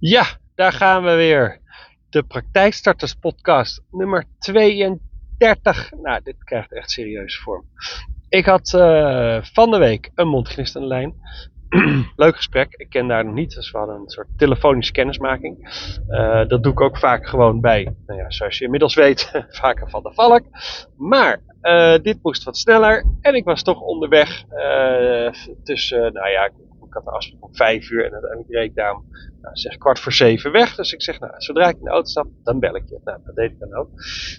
Ja, daar gaan we weer. De Praktijkstarters podcast nummer 32. Nou, dit krijgt echt serieus vorm. Ik had uh, van de week een mondgenist lijn. Leuk gesprek. Ik ken daar nog niet. Dus we hadden een soort telefonische kennismaking. Uh, dat doe ik ook vaak gewoon bij, nou ja, zoals je inmiddels weet, vaker van de valk. Maar uh, dit moest wat sneller. En ik was toch onderweg tussen, nou ja, ik had de afspraak om vijf uur en uiteindelijk reed ik daar om nou, zeg kwart voor zeven weg. Dus ik zeg, nou, zodra ik in de auto stap, dan bel ik je. Nou, dat deed ik dan ook.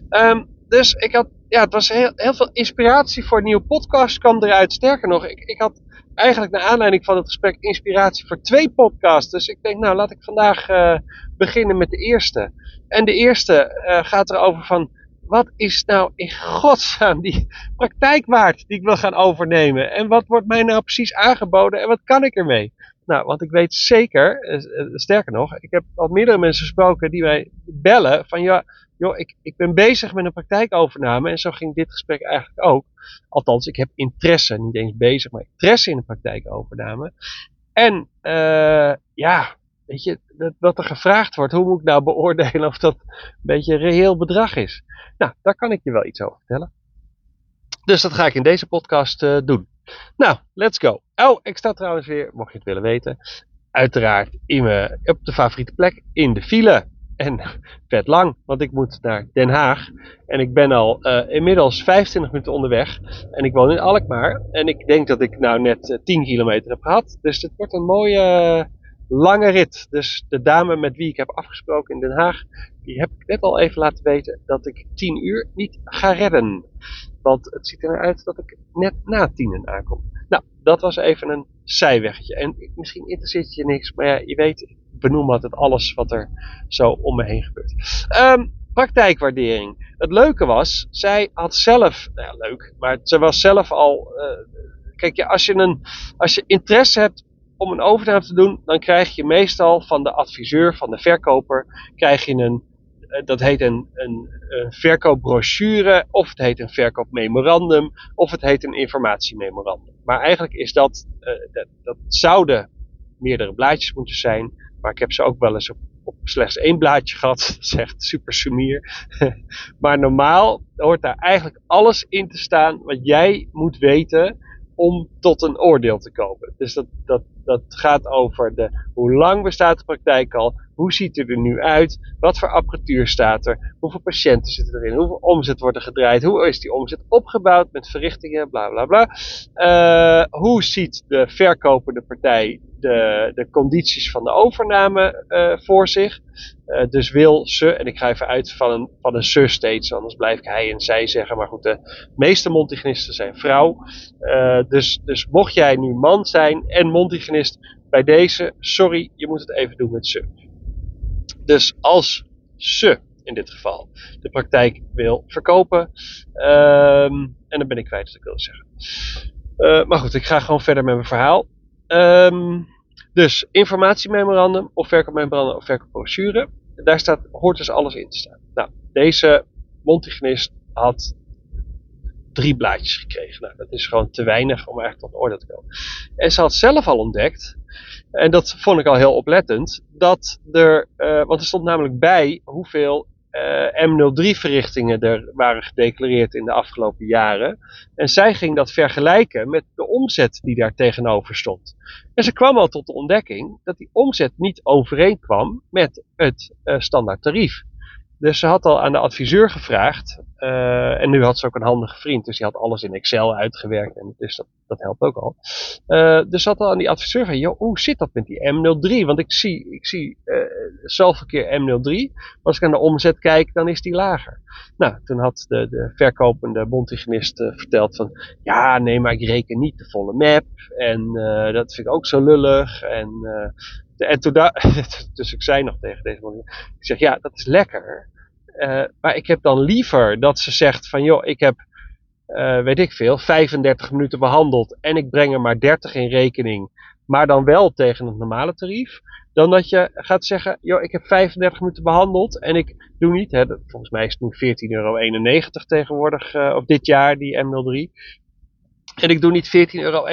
Um, dus ik had, ja, het was heel, heel veel inspiratie voor een nieuwe podcast kwam eruit. Sterker nog, ik, ik had eigenlijk naar aanleiding van het gesprek inspiratie voor twee podcasts. Dus ik denk, nou, laat ik vandaag uh, beginnen met de eerste. En de eerste uh, gaat erover van, wat is nou in godsnaam die praktijk waard die ik wil gaan overnemen? En wat wordt mij nou precies aangeboden en wat kan ik ermee? Nou, want ik weet zeker, eh, eh, sterker nog, ik heb al meerdere mensen gesproken die mij bellen van ja, joh, ik, ik ben bezig met een praktijkovername en zo ging dit gesprek eigenlijk ook. Althans, ik heb interesse, niet eens bezig, maar interesse in een praktijkovername. En uh, ja, weet je, dat, wat er gevraagd wordt, hoe moet ik nou beoordelen of dat een beetje een reëel bedrag is? Nou, daar kan ik je wel iets over vertellen. Dus dat ga ik in deze podcast uh, doen. Nou, let's go. Oh, ik sta trouwens weer, mocht je het willen weten, uiteraard in op de favoriete plek in de file. En vet lang, want ik moet naar Den Haag. En ik ben al uh, inmiddels 25 minuten onderweg. En ik woon in Alkmaar. En ik denk dat ik nou net uh, 10 kilometer heb gehad. Dus het wordt een mooie lange rit. Dus de dame met wie ik heb afgesproken in Den Haag, die heb ik net al even laten weten dat ik 10 uur niet ga redden. Want het ziet er uit dat ik net na tienen aankom. Nou, dat was even een zijweggetje. En misschien interesseert je niks, maar ja, je weet, ik benoem altijd alles wat er zo om me heen gebeurt. Um, praktijkwaardering. Het leuke was, zij had zelf, nou ja, leuk, maar ze was zelf al. Uh, kijk, ja, als, je een, als je interesse hebt om een overname te doen, dan krijg je meestal van de adviseur, van de verkoper, krijg je een, eh, dat heet een, een, een verkoopbrochure, of het heet een verkoopmemorandum, of het heet een informatiememorandum. Maar eigenlijk is dat, uh, dat, dat zouden meerdere blaadjes moeten zijn, maar ik heb ze ook wel eens op, slechts één blaadje gehad. Dat is super sumier. maar normaal hoort daar eigenlijk alles in te staan wat jij moet weten om tot een oordeel te komen. Dus dat, dat, dat gaat over de, hoe lang bestaat de praktijk al, hoe ziet het er nu uit, wat voor apparatuur staat er, hoeveel patiënten zitten erin, hoeveel omzet wordt er gedraaid, hoe is die omzet opgebouwd met verrichtingen, bla bla bla. Uh, hoe ziet de verkopende partij de, de condities van de overname uh, voor zich. Uh, dus wil ze, en ik ga even uit van een, van een ze steeds, anders blijf ik hij en zij zeggen. Maar goed, de meeste montigenisten zijn vrouw. Dus, dus mocht jij nu man zijn en montigenist, bij deze, sorry, je moet het even doen met ze. Dus als ze in dit geval de praktijk wil verkopen, um, en dan ben ik kwijt wat ik wilde zeggen. Uh, maar goed, ik ga gewoon verder met mijn verhaal. Um, dus informatiememorandum of verkoopmemorandum of verkoopbrochure. Daar staat, hoort dus alles in te staan. Nou, deze montigenist had drie blaadjes gekregen. Nou, dat is gewoon te weinig om eigenlijk tot orde te komen. En ze had zelf al ontdekt, en dat vond ik al heel oplettend, dat er, uh, want er stond namelijk bij hoeveel uh, M03-verrichtingen er waren gedeclareerd in de afgelopen jaren. En zij ging dat vergelijken met de omzet die daar tegenover stond. En ze kwam al tot de ontdekking dat die omzet niet overeenkwam met het uh, standaard tarief. Dus ze had al aan de adviseur gevraagd. Uh, en nu had ze ook een handige vriend. Dus die had alles in Excel uitgewerkt. En dus dat, helpt ook al. Uh, dus ze had al aan die adviseur van, joh, hoe zit dat met die M03? Want ik zie, ik zie uh, zoveel keer M03. Maar als ik aan de omzet kijk, dan is die lager. Nou, toen had de, de verkopende bondhygiënist verteld van, ja, nee, maar ik reken niet de volle map. En dat vind ik ook zo lullig. En en toen dus ik zei nog tegen deze man, ik zeg ja, dat is lekker. Uh, maar ik heb dan liever dat ze zegt van joh, ik heb, uh, weet ik veel, 35 minuten behandeld en ik breng er maar 30 in rekening, maar dan wel tegen het normale tarief. Dan dat je gaat zeggen, joh, ik heb 35 minuten behandeld en ik doe niet, hè, volgens mij is het nu 14,91 euro tegenwoordig, uh, of dit jaar, die M03. En ik doe niet 14,91 euro,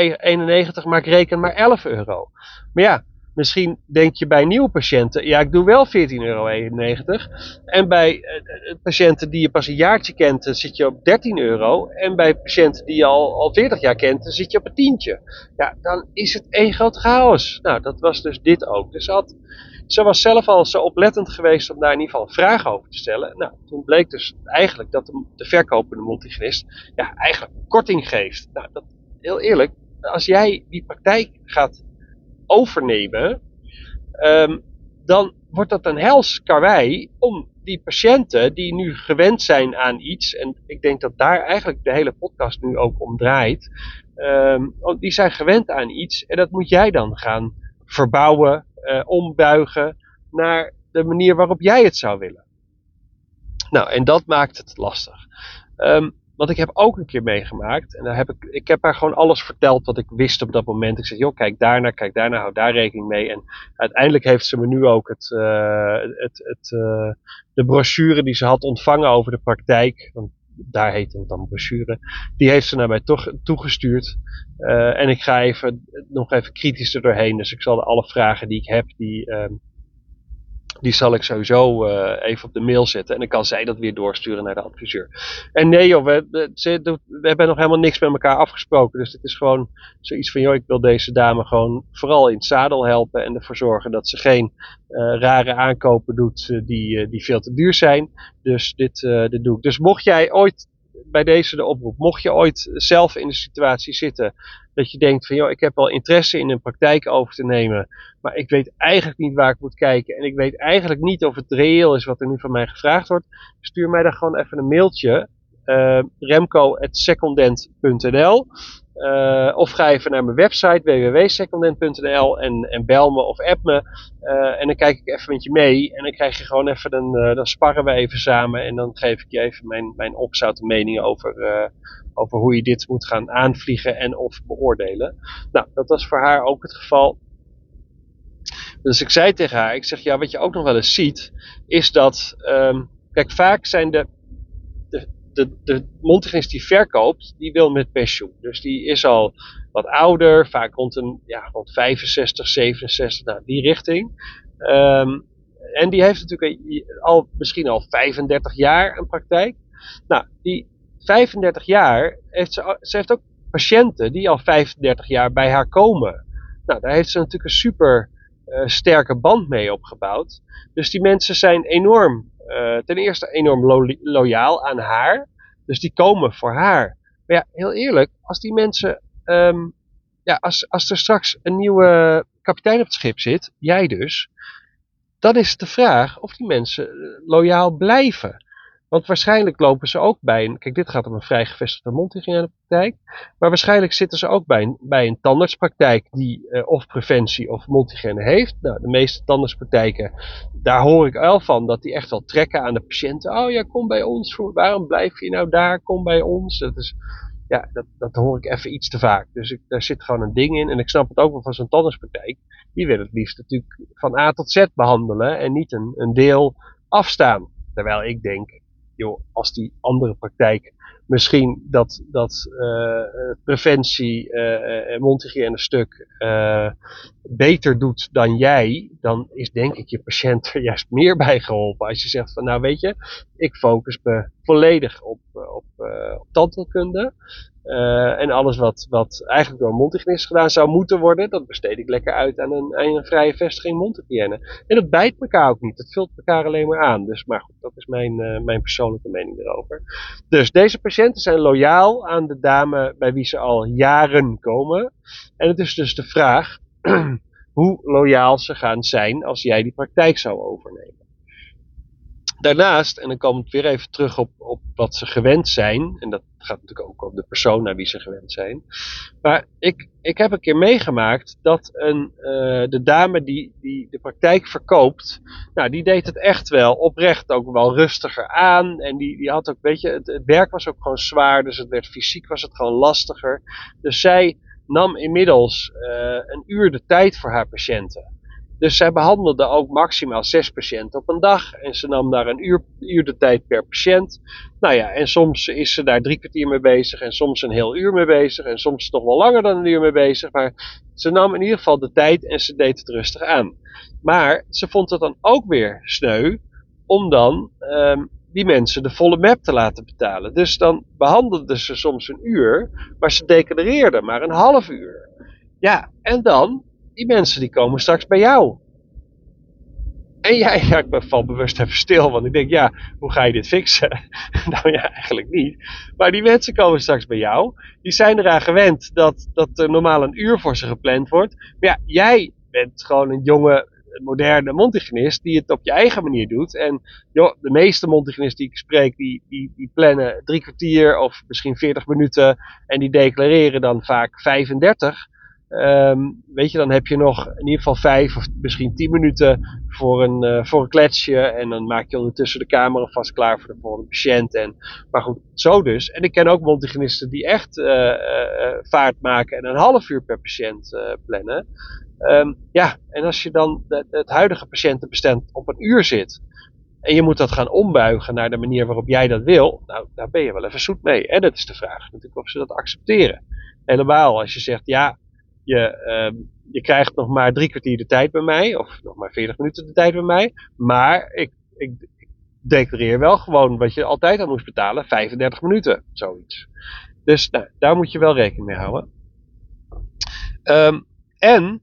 maar ik reken maar 11 euro. Maar ja, Misschien denk je bij nieuwe patiënten, ja, ik doe wel 14,91 euro. En bij uh, patiënten die je pas een jaartje kent, dan zit je op 13 euro. En bij patiënten die je al, al 40 jaar kent, zit je op een tientje. Ja, dan is het één groot chaos. Nou, dat was dus dit ook. Dus had, ze was zelf al zo oplettend geweest om daar in ieder geval vragen over te stellen. Nou, toen bleek dus eigenlijk dat de, de verkopende multigenist ja, eigenlijk korting geeft. Nou, dat, heel eerlijk, als jij die praktijk gaat overnemen, um, dan wordt dat een hels karwei om die patiënten die nu gewend zijn aan iets, en ik denk dat daar eigenlijk de hele podcast nu ook om draait, um, die zijn gewend aan iets en dat moet jij dan gaan verbouwen, uh, ombuigen naar de manier waarop jij het zou willen. Nou, en dat maakt het lastig. Um, want ik heb ook een keer meegemaakt. En daar heb ik, ik heb haar gewoon alles verteld wat ik wist op dat moment. Ik zei, joh, kijk daarnaar, kijk daarnaar, hou daar rekening mee. En uiteindelijk heeft ze me nu ook het, uh, het, het, uh, de brochure die ze had ontvangen over de praktijk. Want daar heet het dan brochure. Die heeft ze naar mij toch toegestuurd. Uh, en ik ga even, nog even kritisch er doorheen. Dus ik zal alle vragen die ik heb, die, uh, die zal ik sowieso uh, even op de mail zetten. En dan kan zij dat weer doorsturen naar de adviseur. En nee joh, we, we, hebben nog helemaal niks met elkaar afgesproken. Dus het is gewoon zoiets van, joh, ik wil deze dame gewoon vooral in het zadel helpen. En ervoor zorgen dat ze geen uh, rare aankopen doet uh, die, die veel te duur zijn. Dus dit, dit doe ik. Dus mocht jij ooit bij deze de oproep. Mocht je ooit zelf in de situatie zitten dat je denkt van joh, ik heb wel interesse in een praktijk over te nemen, maar ik weet eigenlijk niet waar ik moet kijken en ik weet eigenlijk niet of het reëel is wat er nu van mij gevraagd wordt, stuur mij dan gewoon even een mailtje uh, remco.secondent.nl uh, of ga even naar mijn website www.secondent.nl en, en bel me of app me. Uh, en dan kijk ik even met je mee. En dan krijg je gewoon even, dan, uh, dan sparren we even samen. En dan geef ik je even mijn, mijn opzouten meningen over, over hoe je dit moet gaan aanvliegen en of beoordelen. Nou, dat was voor haar ook het geval. Dus ik zei tegen haar, ik zeg ja, wat je ook nog wel eens ziet, is dat, um, kijk, vaak zijn de de, de die verkoopt, die wil met pensioen. Dus die is al wat ouder, vaak rond, een, ja, rond 65, 67, nou, die richting. Um, en die heeft natuurlijk al, misschien al 35 jaar een praktijk. Nou, die 35 jaar heeft ze, heeft ook patiënten die al 35 jaar bij haar komen. Nou, daar heeft ze natuurlijk een super uh, sterke band mee opgebouwd. Dus die mensen zijn enorm uh, ten eerste enorm lo loyaal aan haar. Dus die komen voor haar. Maar ja, heel eerlijk, als die mensen. Um, ja, als, als er straks een nieuwe kapitein op het schip zit, jij dus. Dan is de vraag of die mensen loyaal blijven. Want waarschijnlijk lopen ze ook bij een. Kijk, dit gaat om een vrij gevestigde mondhygiënepraktijk. Maar waarschijnlijk zitten ze ook bij een, bij een tandartspraktijk die uh, of preventie of mondhygiëne heeft. Nou, de meeste tandartspraktijken, daar hoor ik wel van dat die echt wel trekken aan de patiënten. Oh ja, kom bij ons. Waarom blijf je nou daar? Kom bij ons. Dat is. Ja, dat, dat hoor ik even iets te vaak. Dus ik, daar zit gewoon een ding in. En ik snap het ook wel van zo'n tandartspraktijk. Die wil het liefst natuurlijk van A tot Z behandelen. En niet een, een deel afstaan. Terwijl ik denk, joh, als die andere praktijk misschien dat, dat uh, preventie, uh, uh mondhygiëne stuk beter doet dan jij, dan is denk ik je patiënt er juist meer bij geholpen. Als je zegt van nou weet je, ik focus me volledig op, op, op tandheelkunde. Uh, en alles wat, wat eigenlijk door een gedaan zou moeten worden, dat besteed ik lekker uit aan een, aan een vrije vestiging mondhygiëne. En dat bijt elkaar ook niet. Dat vult elkaar alleen maar aan. Dus, maar goed, dat is mijn, uh, mijn persoonlijke mening erover. Dus deze patiënten zijn loyaal aan de dame bij wie ze al jaren komen. En het is dus de vraag hoe loyaal ze gaan zijn als jij die praktijk zou overnemen. Daarnaast, en dan komen we weer even terug op, op wat ze gewend zijn, en dat gaat natuurlijk ook om de persoon naar wie ze gewend zijn. Maar ik, ik heb een keer meegemaakt dat een, uh, de dame die, die de praktijk verkoopt, nou, die deed het echt wel oprecht ook wel rustiger aan. En die, die had ook, weet je, het, werk was ook gewoon zwaar, dus het werd fysiek was het gewoon lastiger. Dus zij nam inmiddels uh, een uur de tijd voor haar patiënten. Dus zij behandelde ook maximaal zes patiënten op een dag. En ze nam daar een uur, uur de tijd per patiënt. Nou ja, en soms is ze daar drie kwartier mee bezig. En soms een heel uur mee bezig. En soms toch wel langer dan een uur mee bezig. Maar ze nam in ieder geval de tijd en ze deed het rustig aan. Maar ze vond het dan ook weer sneu om dan um, die mensen de volle map te laten betalen. Dus dan behandelden ze soms een uur, maar ze declareerden maar een half uur. Ja, en dan, die mensen die komen straks bij jou. En jij, ja, ik val bewust even stil, want ik denk, ja, hoe ga je dit fixen? nou ja, eigenlijk niet. Maar die mensen komen straks bij jou. Die zijn eraan gewend dat, dat er normaal een uur voor ze gepland wordt. Maar ja, jij bent gewoon een jonge moderne mondhygiënist die het op je eigen manier doet. En joh, de meeste mondhygiënisten die ik spreek, die, die, die plannen drie kwartier of misschien 40 minuten en die declareren dan vaak 35. Ehm, weet je, dan heb je nog in ieder geval vijf of misschien tien minuten voor een, uh, voor een kletsje. En dan maak je ondertussen de camera vast klaar voor de volgende patiënt. En, maar goed, zo dus. En ik ken ook mondhygiënisten die echt uh, uh, vaart maken en een half uur per patiënt plannen. Um, ja, en als je dan het huidige patiëntenbestand op een uur zit. En je moet dat gaan ombuigen naar de manier waarop jij dat wil. Nou, daar ben je wel even zoet mee. En dat is de vraag natuurlijk of ze dat accepteren. Helemaal als je zegt, ja, je, um, je krijgt nog maar drie kwartier de tijd bij mij. Of nog maar veertig minuten de tijd bij mij. Maar ik, ik, declareer wel gewoon wat je altijd aan moest betalen. 35 minuten, zoiets. Dus nou, daar moet je wel rekening mee houden. Um, en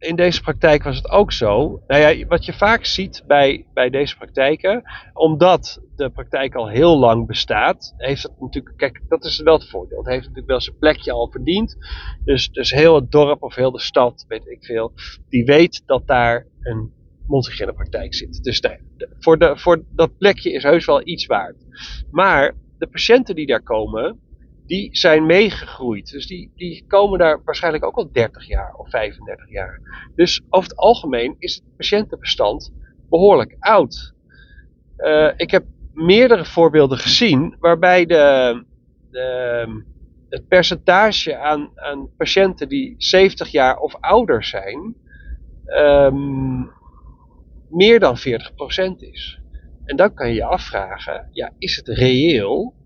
in deze praktijk was het ook zo. Nou ja, wat je vaak ziet bij, bij deze praktijken, omdat de praktijk al heel lang bestaat, heeft het natuurlijk, kijk, dat is wel het voordeel. Het heeft natuurlijk wel zijn plekje al verdiend. Dus, dus heel het dorp of heel de stad, weet ik veel, die weet dat daar een praktijk zit. Dus voor, de, voor dat plekje is heus wel iets waard. Maar de patiënten die daar komen, die zijn meegegroeid. Dus die, die komen daar waarschijnlijk ook al 30 jaar of 35 jaar. Dus over het algemeen is het patiëntenbestand behoorlijk oud. Uh, ik heb meerdere voorbeelden gezien waarbij de, de, het percentage aan, aan patiënten die 70 jaar of ouder zijn, um, meer dan 40% is. En dan kan je je afvragen, ja, is het reëel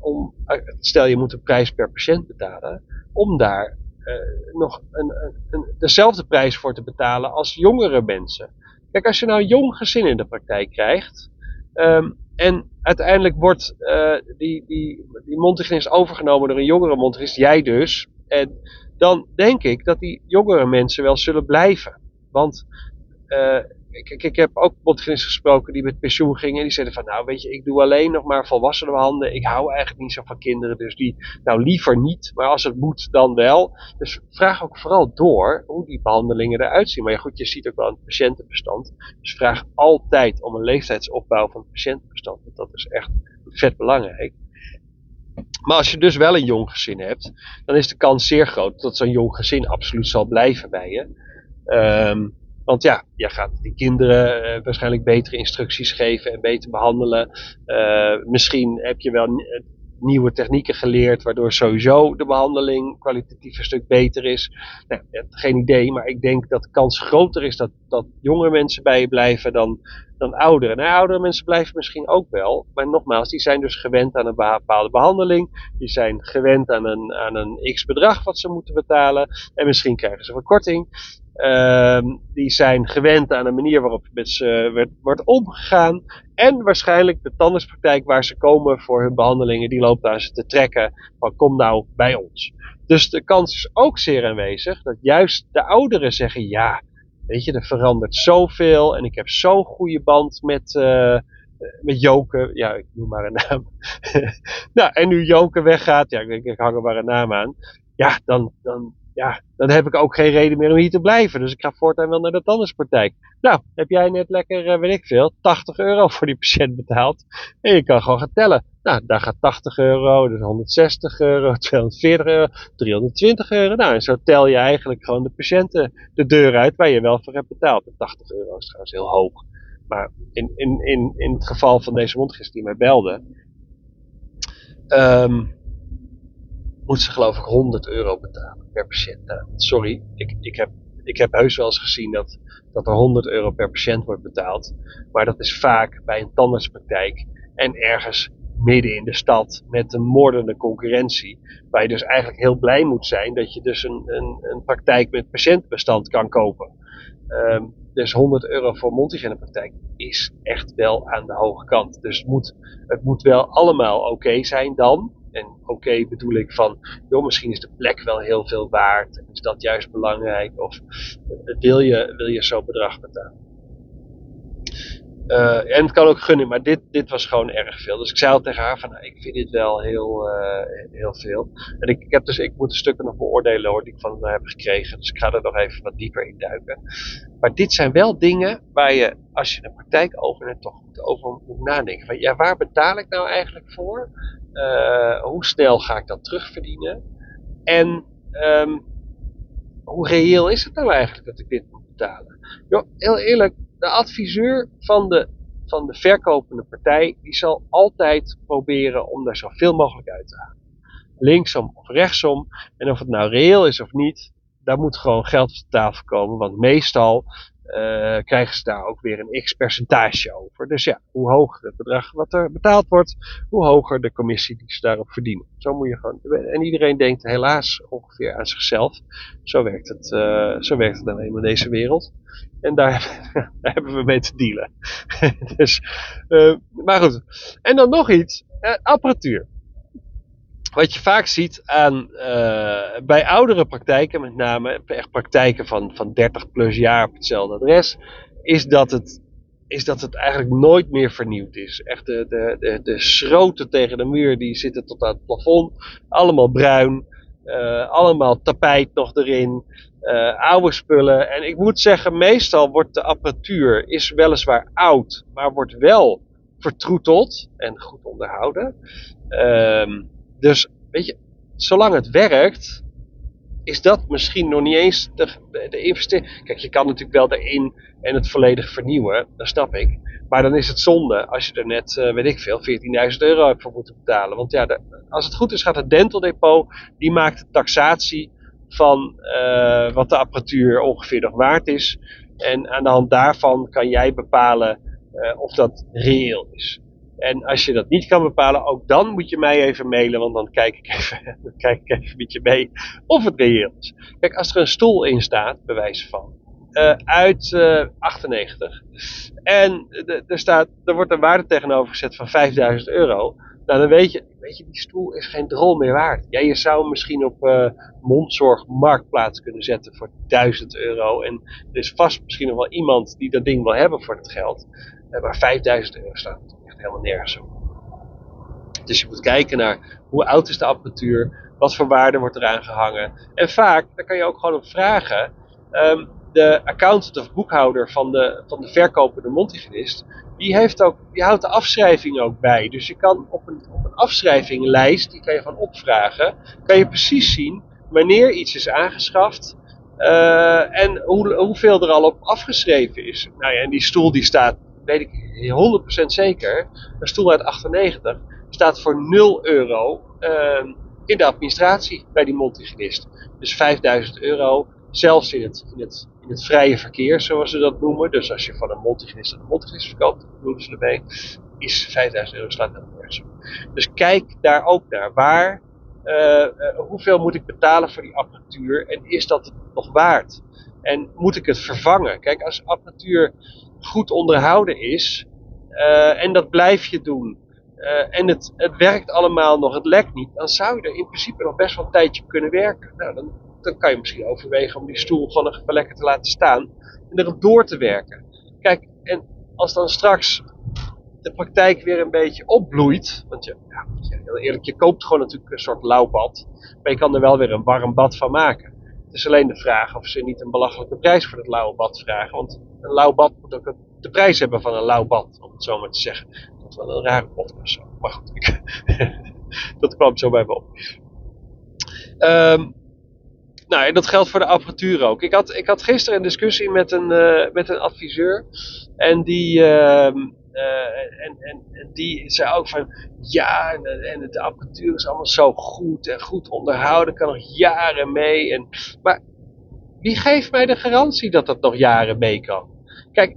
om, eh, stel je moet een prijs per patiënt betalen, om daar uh, nog een, een, dezelfde prijs voor te betalen als jongere mensen. Kijk, als je nou een jong gezin in de praktijk krijgt, um, en uiteindelijk wordt uh, die, die, die mondhygiënist overgenomen door een jongere mondhygiënist, jij dus, en dan denk ik dat die jongere mensen wel zullen blijven. Want uh, ik, ik, heb ook bondgenisten gesproken die met pensioen gingen. En die zeiden van, nou weet je, ik doe alleen nog maar volwassenen handen. Ik hou eigenlijk niet zo van kinderen. Dus die, nou liever niet. Maar als het moet, dan wel. Dus vraag ook vooral door hoe die behandelingen eruit zien. Maar ja, goed, je ziet ook wel een patiëntenbestand. Dus vraag altijd om een leeftijdsopbouw van het patiëntenbestand. Want dat is echt vet belangrijk. Maar als je dus wel een jong gezin hebt, dan is de kans zeer groot dat zo'n jong gezin absoluut zal blijven bij je. Um, want ja, je gaat die kinderen uh, waarschijnlijk betere instructies geven en beter behandelen. Uh, misschien heb je wel eh, nieuwe technieken geleerd, waardoor sowieso de behandeling kwalitatief een stuk beter is. Nou, geen idee, maar ik denk dat de kans groter is dat, dat jongere mensen bij je blijven dan, dan ouderen. Nou, oudere mensen blijven misschien ook wel, maar nogmaals, die zijn dus gewend aan een bepaalde behandeling. Die zijn gewend aan een, aan een x bedrag wat ze moeten betalen. En misschien krijgen ze verkorting. Uh, die zijn gewend aan de manier waarop met ze werd, wordt omgegaan. En waarschijnlijk de tandartspraktijk waar ze komen voor hun behandelingen, die loopt aan ze te trekken van kom nou bij ons. Dus de kans is ook zeer aanwezig dat juist de ouderen zeggen ja, weet je, er verandert zoveel en ik heb zo'n goede band met, uh, met Joke. Ja, ik noem maar een naam. nou, en nu Joke weggaat, ja, ik, ik hang er maar een naam aan. Ja, dan, dan, ja, dan heb ik ook geen reden meer om hier te blijven. Dus ik ga voortaan wel naar de tandartspraktijk. Nou, heb jij net lekker, uh, weet ik veel, 80 euro voor die patiënt betaald. En je kan gewoon gaan tellen. Nou, daar gaat 80 euro, dus 160 euro, 240 euro, 320 euro. Nou, en zo tel je eigenlijk gewoon de patiënten de deur uit waar je wel voor hebt betaald. En 80 euro is trouwens heel hoog. Maar in, in, in, in het geval van deze mondgist die mij belde, um, moet ze geloof ik 100 euro betalen per patiënt. Nou, sorry, ik, ik heb ik heb heus wel eens gezien dat, dat er 100 euro per patiënt wordt betaald. Maar dat is vaak bij een tandartspraktijk en ergens midden in de stad met een moordende concurrentie. Waar je dus eigenlijk heel blij moet zijn dat je dus een, een, een praktijk met patiëntbestand kan kopen. Ehm, dus 100 euro voor praktijk is echt wel aan de hoge kant. Dus het moet, het moet wel allemaal oké zijn dan. En oké bedoel ik van, joh, misschien is de plek wel heel veel waard. Is dat juist belangrijk? Of wil je, wil je zo'n bedrag betalen? Uh, en het kan ook gunnen, maar dit, dit was gewoon erg veel. Dus ik zei al tegen haar van, nou, ik vind dit wel heel, uh, heel veel. En ik, ik, heb dus, ik moet de stukken nog beoordelen hoor, die ik van haar heb gekregen. Dus ik ga er nog even wat dieper in duiken. Maar dit zijn wel dingen waar je, als je een praktijk opent, toch moet over moet nadenken. Ja, waar betaal ik nou eigenlijk voor? Uh, hoe snel ga ik dat terugverdienen? En um, hoe reëel is het nou eigenlijk dat ik dit moet betalen? Jo, heel eerlijk, de adviseur van de, van de verkopende partij, die zal altijd proberen om daar zoveel mogelijk uit te halen. Linksom of rechtsom. En of het nou reëel is of niet, daar moet gewoon geld op de tafel komen. Want meestal uh, krijgen ze daar ook weer een x percentage over. Dus ja, hoe hoger het bedrag wat er betaald wordt, hoe hoger de commissie die ze daarop verdienen. Zo moet je gewoon. En iedereen denkt helaas ongeveer aan zichzelf. Zo werkt het, uh, zo werkt het alleen in deze wereld. En daar, daar, hebben we mee te dealen. dus, uh, maar goed. En dan nog iets: apparatuur wat je vaak ziet aan, bij oudere praktijken, met name echt praktijken van, van 30 plus jaar op hetzelfde adres, is dat het, is dat het eigenlijk nooit meer vernieuwd is. Echt de, de, de, schroten tegen de muur, die zitten tot aan het plafond. Allemaal bruin. Uh, allemaal tapijt nog erin. Uh, oude spullen. En ik moet zeggen, meestal wordt de apparatuur is weliswaar oud, maar wordt wel vertroeteld en goed onderhouden. Um, dus weet je, zolang het werkt, is dat misschien nog niet eens de, de, investering. Kijk, je kan natuurlijk wel erin en het volledig vernieuwen, dat snap ik. Maar dan is het zonde als je er net, uh, weet ik veel, 14.000 euro hebt voor moeten betalen. Want ja, als het goed is, gaat het Dental Depot, die maakt de taxatie van uh, wat de apparatuur ongeveer nog waard is. En aan de hand daarvan kan jij bepalen uh, of dat reëel is. En als je dat niet kan bepalen, ook dan moet je mij even mailen, want dan kijk ik even, dan kijk ik even met je mee of het reëel is. Kijk, als er een stoel in staat, bewijs van, uh, uit uh, 98, en er, staat, er wordt een waarde tegenover gezet van 5000 euro, nou dan weet je, weet je, die stoel is geen drol meer waard. Ja, je zou hem misschien op uh, mondzorg marktplaats kunnen zetten voor 1000 euro. En er is vast misschien nog wel iemand die dat ding wil hebben voor het geld. Maar 5000 euro staat helemaal nergens op. Dus je moet kijken naar hoe oud is de apparatuur, wat voor waarde wordt eraan gehangen. En vaak, daar kan je ook gewoon op vragen, um, de accountant of boekhouder van de, van de verkopende mondhygiënist, die, heeft ook, die houdt de afschrijving ook bij. Dus je kan op een, op een afschrijvinglijst, die kan je van opvragen, kan je precies zien wanneer iets is aangeschaft uh, en hoe, hoeveel er al op afgeschreven is. Nou ja, en die stoel die staat weet ik 100% zeker, een stoel uit 98 staat voor 0 euro uh, in de administratie bij die mondhygiënist. Dus 5000 euro, zelfs in het, in, het, in het vrije verkeer, zoals ze dat noemen. Dus als je van een mondhygiënist aan een mondhygiënist verkoopt, doen ze ermee, is 5000 euro slaat op. Dus kijk daar ook naar. Waar, uh, uh, hoeveel moet ik betalen voor die apparatuur en is dat het nog waard? En moet ik het vervangen? Kijk, als apparatuur goed onderhouden is. Uh, en dat blijf je doen. Uh, en het, het werkt allemaal nog, het lekt niet. Dan zou je er in principe nog best wel een tijdje kunnen werken. Nou, dan, dan kan je misschien overwegen om die stoel gewoon nog even lekker te laten staan. En erop door te werken. Kijk, en als dan straks de praktijk weer een beetje opbloeit. Want je, ja, heel eerlijk, je koopt gewoon natuurlijk een soort lauw bad. Maar je kan er wel weer een warm bad van maken. Het is alleen de vraag of ze niet een belachelijke prijs voor het lauwe bad vragen. Want een lauw bad moet ook de prijs hebben van een lauw bad, om het zo maar te zeggen. Dat is wel een rare podcast. Maar goed, dat kwam zo bij me op. Um, nou, en dat geldt voor de apparatuur ook. Ik had, ik had gisteren een discussie met een, uh, met een adviseur. En die, uh, uh, en, en, die zei ook van, ja, en, de apparatuur is allemaal zo goed en goed onderhouden, kan nog jaren mee. En, maar wie geeft mij de garantie dat dat nog jaren mee kan? Kijk,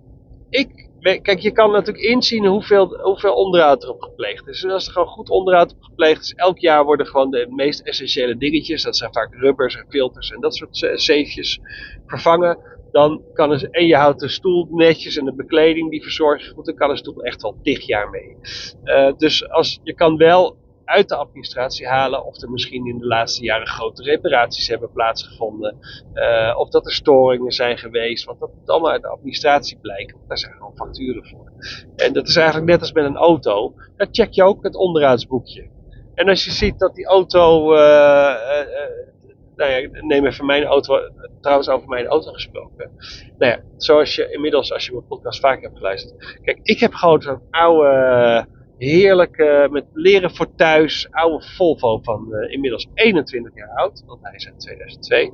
ik, kijk je kan natuurlijk inzien hoeveel, hoeveel onderhoud erop gepleegd is. En als er gewoon goed onderhoud op gepleegd is, elk jaar worden gewoon de meest essentiële dingetjes, dat zijn vaak rubbers en filters en dat soort zeefjes, vervangen. Dan kan er, en je houdt de stoel netjes en de bekleding die verzorg je goed, dan kan een stoel echt wel tig jaar mee. Uh, dus als, je kan wel uit de administratie halen. Of er misschien in de laatste jaren grote reparaties hebben plaatsgevonden. Uh, of dat er storingen zijn geweest. Want dat moet allemaal uit de administratie blijken. Daar zijn gewoon facturen voor. En dat is eigenlijk net als met een auto. Daar check je ook het onderhoudsboekje. En als je ziet dat die auto. Uh, nou ja, neem even mijn auto, trouwens over mijn auto gesproken. Nou ja, zoals je inmiddels, als je mijn podcast vaak hebt geluisterd. Kijk, ik heb gewoon zo'n oude heerlijk uh, met leren voor thuis. Oude Volvo van uh, inmiddels 21 jaar oud, want hij is uit 2002.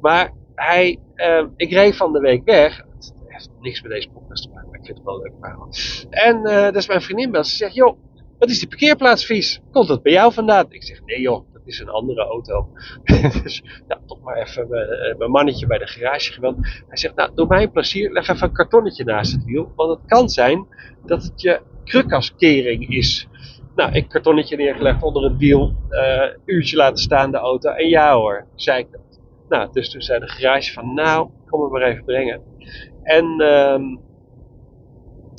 Maar hij, uh, ik reed van de week weg. Het heeft niks met deze podcast te maken, maar ik vind het wel leuk verhaal. En dat is mijn vriendin belt. Ze zegt, joh, wat is die parkeerplaats vies? Komt dat bij jou vandaan? Ik zeg, nee joh, is een andere auto. dus nou, toch maar even mijn mannetje bij de garage geweld. Hij zegt, nou, doe mij een plezier, leg even een kartonnetje naast het wiel. Want het kan zijn dat het je krukaskering is. Nou, ik kartonnetje neergelegd onder het wiel, uh, uurtje laten staan de auto. En ja hoor, zei ik dat. Nou, dus toen zei de garage van, nou, kom me maar even brengen. En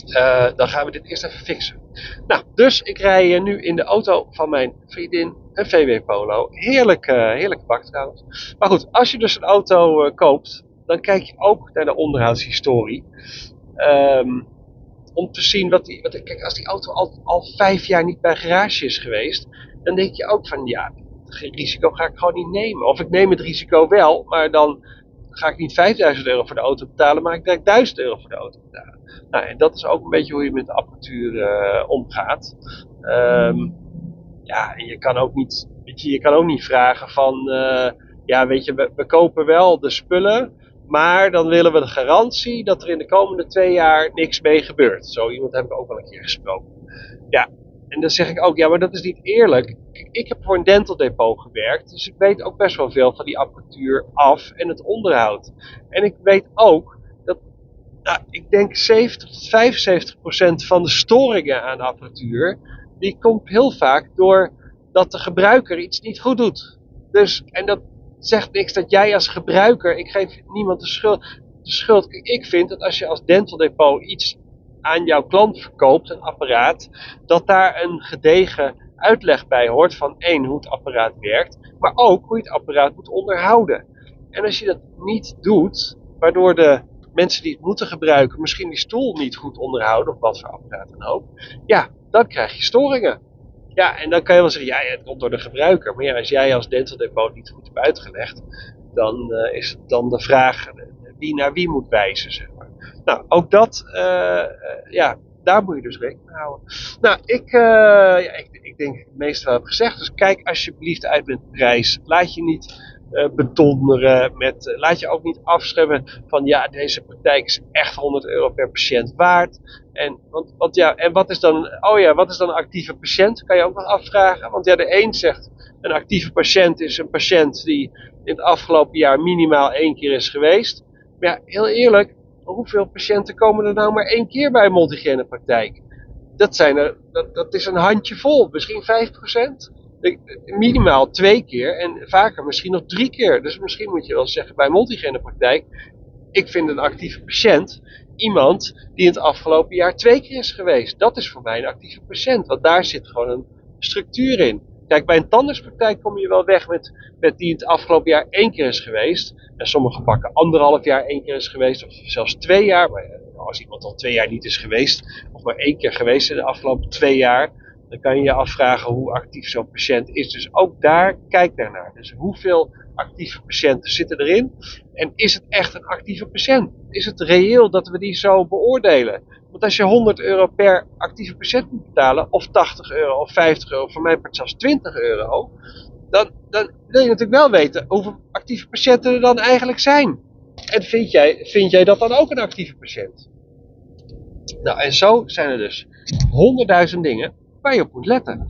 uh, dan gaan we dit eerst even fixen. Nou, dus ik rij nu in de auto van mijn vriendin, een VW Polo. Heerlijk, uh, heerlijke bak trouwens. Maar goed, als je dus een auto koopt, dan kijk je ook naar de onderhoudshistorie. Um, om te zien wat die. Wat, kijk, als die auto al, al vijf jaar niet bij garage is geweest, dan denk je ook van ja, risico ga ik gewoon niet nemen. Of ik neem het risico wel, maar dan ga ik niet 5000 euro voor de auto betalen, maar ik denk 1000 euro voor de auto betalen. Nou, en dat is ook een beetje hoe je met de apparatuur uh, omgaat. Um, ja, en je kan ook niet, weet je, je kan ook niet vragen van, uh, ja, weet je, we, we kopen wel de spullen, maar dan willen we de garantie dat er in de komende twee jaar niks mee gebeurt. Zo iemand heb ik ook wel een keer gesproken. Ja, en dan zeg ik ook, ja, maar dat is niet eerlijk. Ik heb voor een dental depot gewerkt, dus ik weet ook best wel veel van die apparatuur af en het onderhoud. En ik weet ook dat, nou, ik denk 70 tot 75 procent van de storingen aan apparatuur, die komt heel vaak door dat de gebruiker iets niet goed doet. Dus, en dat, zegt niks dat jij als gebruiker, ik geef niemand de schuld. De schuld. Ik vind dat als je als dental depot iets aan jouw klant verkoopt, een apparaat, dat daar een gedegen uitleg bij hoort van één, hoe het apparaat werkt, maar ook hoe je het apparaat moet onderhouden. En als je dat niet doet, waardoor de mensen die het moeten gebruiken misschien die stoel niet goed onderhouden, of wat voor apparaat dan ook, ja, dan krijg je storingen. Ja, en dan kan je wel zeggen, ja, het komt door de gebruiker. Maar ja, als jij als dental depot niet goed hebt uitgelegd, dan uh, is het dan de vraag wie naar wie moet wijzen, zeg maar. Nou, ook dat, uh, ja, daar moet je dus rekening mee houden. Nou, ik, ja, ik, ik denk het meeste heb gezegd. Dus kijk alsjeblieft uit met prijs. Laat je niet uh, bedonderen. Met, uh, laat je ook niet afschrijven van ja, deze praktijk is echt 100 euro per patiënt waard. En, want, want ja, en wat is dan, oh ja, wat is dan een actieve patiënt? Kan je ook nog afvragen. Want ja, de een zegt een actieve patiënt is een patiënt die in het afgelopen jaar minimaal één keer is geweest. Maar ja, heel eerlijk, hoeveel patiënten komen er nou maar één keer bij een praktijk? Dat, zijn er, dat, dat is een handje vol, misschien 5% minimaal twee keer en vaker misschien nog drie keer. Dus misschien moet je wel zeggen bij multigene praktijk, ik vind een actieve patiënt iemand die in het afgelopen jaar twee keer is geweest. Dat is voor mij een actieve patiënt, want daar zit gewoon een structuur in. Kijk, bij een tandartspraktijk kom je wel weg met, met die het afgelopen jaar één keer is geweest. En sommige pakken anderhalf jaar één keer is geweest, of zelfs twee jaar. Maar als iemand al twee jaar niet is geweest, of maar één keer geweest in de afgelopen twee jaar, dan kan je je afvragen hoe actief zo'n patiënt is. Dus ook daar kijk naar. Dus hoeveel actieve patiënten zitten erin? En is het echt een actieve patiënt? Is het reëel dat we die zo beoordelen? Want als je 100 euro per actieve patiënt moet betalen, of 80 euro of 50 euro, voor mij part zelfs 20 euro, dan, dan wil je natuurlijk wel weten hoeveel actieve patiënten er dan eigenlijk zijn. En vind jij, vind jij dat dan ook een actieve patiënt? Nou, en zo zijn er dus honderdduizend dingen waar je op moet letten.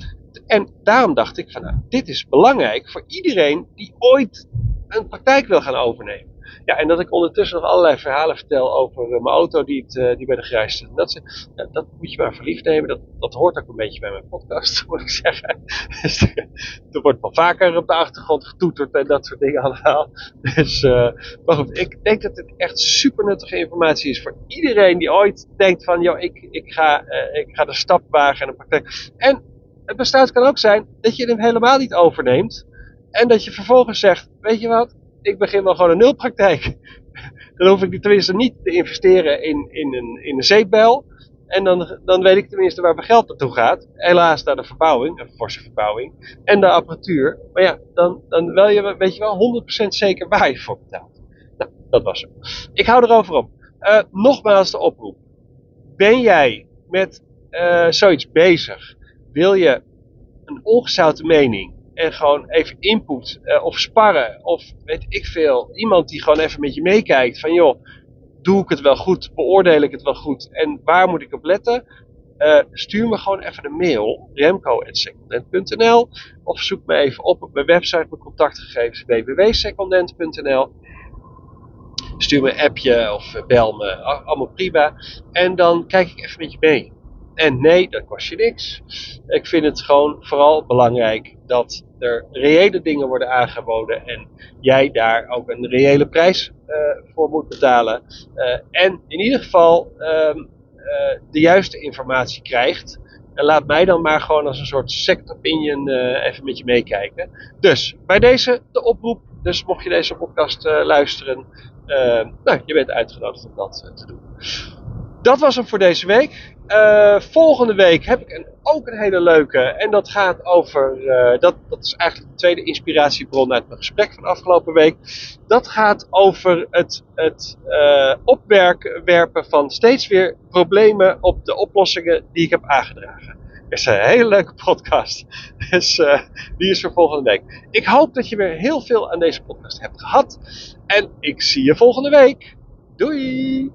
En daarom dacht ik van nou, dit is belangrijk voor iedereen die ooit een praktijk wil gaan overnemen. Ja, en dat ik ondertussen nog allerlei verhalen vertel over eh, mijn auto die, eh, die bij de grijs staat. Dat, ja, dat moet je maar verliefd nemen. Dat, dat hoort ook een beetje bij mijn podcast, moet ik zeggen. Dus, er wordt wel vaker op de achtergrond getoeterd en dat soort dingen allemaal. Dus, uh, maar goed, ik denk dat dit echt super nuttige informatie is voor iedereen die ooit denkt van, joh, ik, ik, ga, uh, ik ga de stap wagen en de praktijk. En het besluit kan ook zijn dat je hem helemaal niet overneemt. En dat je vervolgens zegt, weet je wat, ik begin wel gewoon een nulpraktijk. Dan hoef ik tenminste niet te investeren in, in, een, in een zeepbel. En dan, dan weet ik tenminste waar mijn geld naartoe gaat. Helaas naar de verbouwing, een forse verbouwing. En de apparatuur. Maar ja, dan, dan wel je, weet je wel 100% zeker waar je voor betaalt. Nou, dat was het. Ik hou erover op. Uh, nogmaals de oproep. Ben jij met uh, zoiets bezig? Wil je een ongezouten mening? En gewoon even input uh, of sparren of weet ik veel. Iemand die gewoon even met je meekijkt van joh, doe ik het wel goed, beoordeel ik het wel goed en waar moet ik op letten? Uh, stuur me gewoon even een mail, remco.secondent.nl of zoek me even op op mijn website, mijn contactgegevens www.secondent.nl Stuur me een appje of bel me, allemaal prima. En dan kijk ik even met je mee. En nee, dat kost je niks. Ik vind het gewoon vooral belangrijk dat er reële dingen worden aangeboden en jij daar ook een reële prijs uh, voor moet betalen. Uh, en in ieder geval um, uh, de juiste informatie krijgt. En laat mij dan maar gewoon als een soort second opinion even met je meekijken. Dus bij deze de oproep. Dus mocht je deze podcast luisteren, nou, je bent uitgenodigd om dat te doen. Dat was hem voor deze week. Uh, volgende week heb ik een, ook een hele leuke. En dat gaat over. Uh, dat, dat is eigenlijk de tweede inspiratiebron uit mijn gesprek van afgelopen week. Dat gaat over het, het uh, opwerpen van steeds weer problemen op de oplossingen die ik heb aangedragen. Het is een hele leuke podcast. Dus die is voor volgende week. Ik hoop dat je weer heel veel aan deze podcast hebt gehad. En ik zie je volgende week. Doei!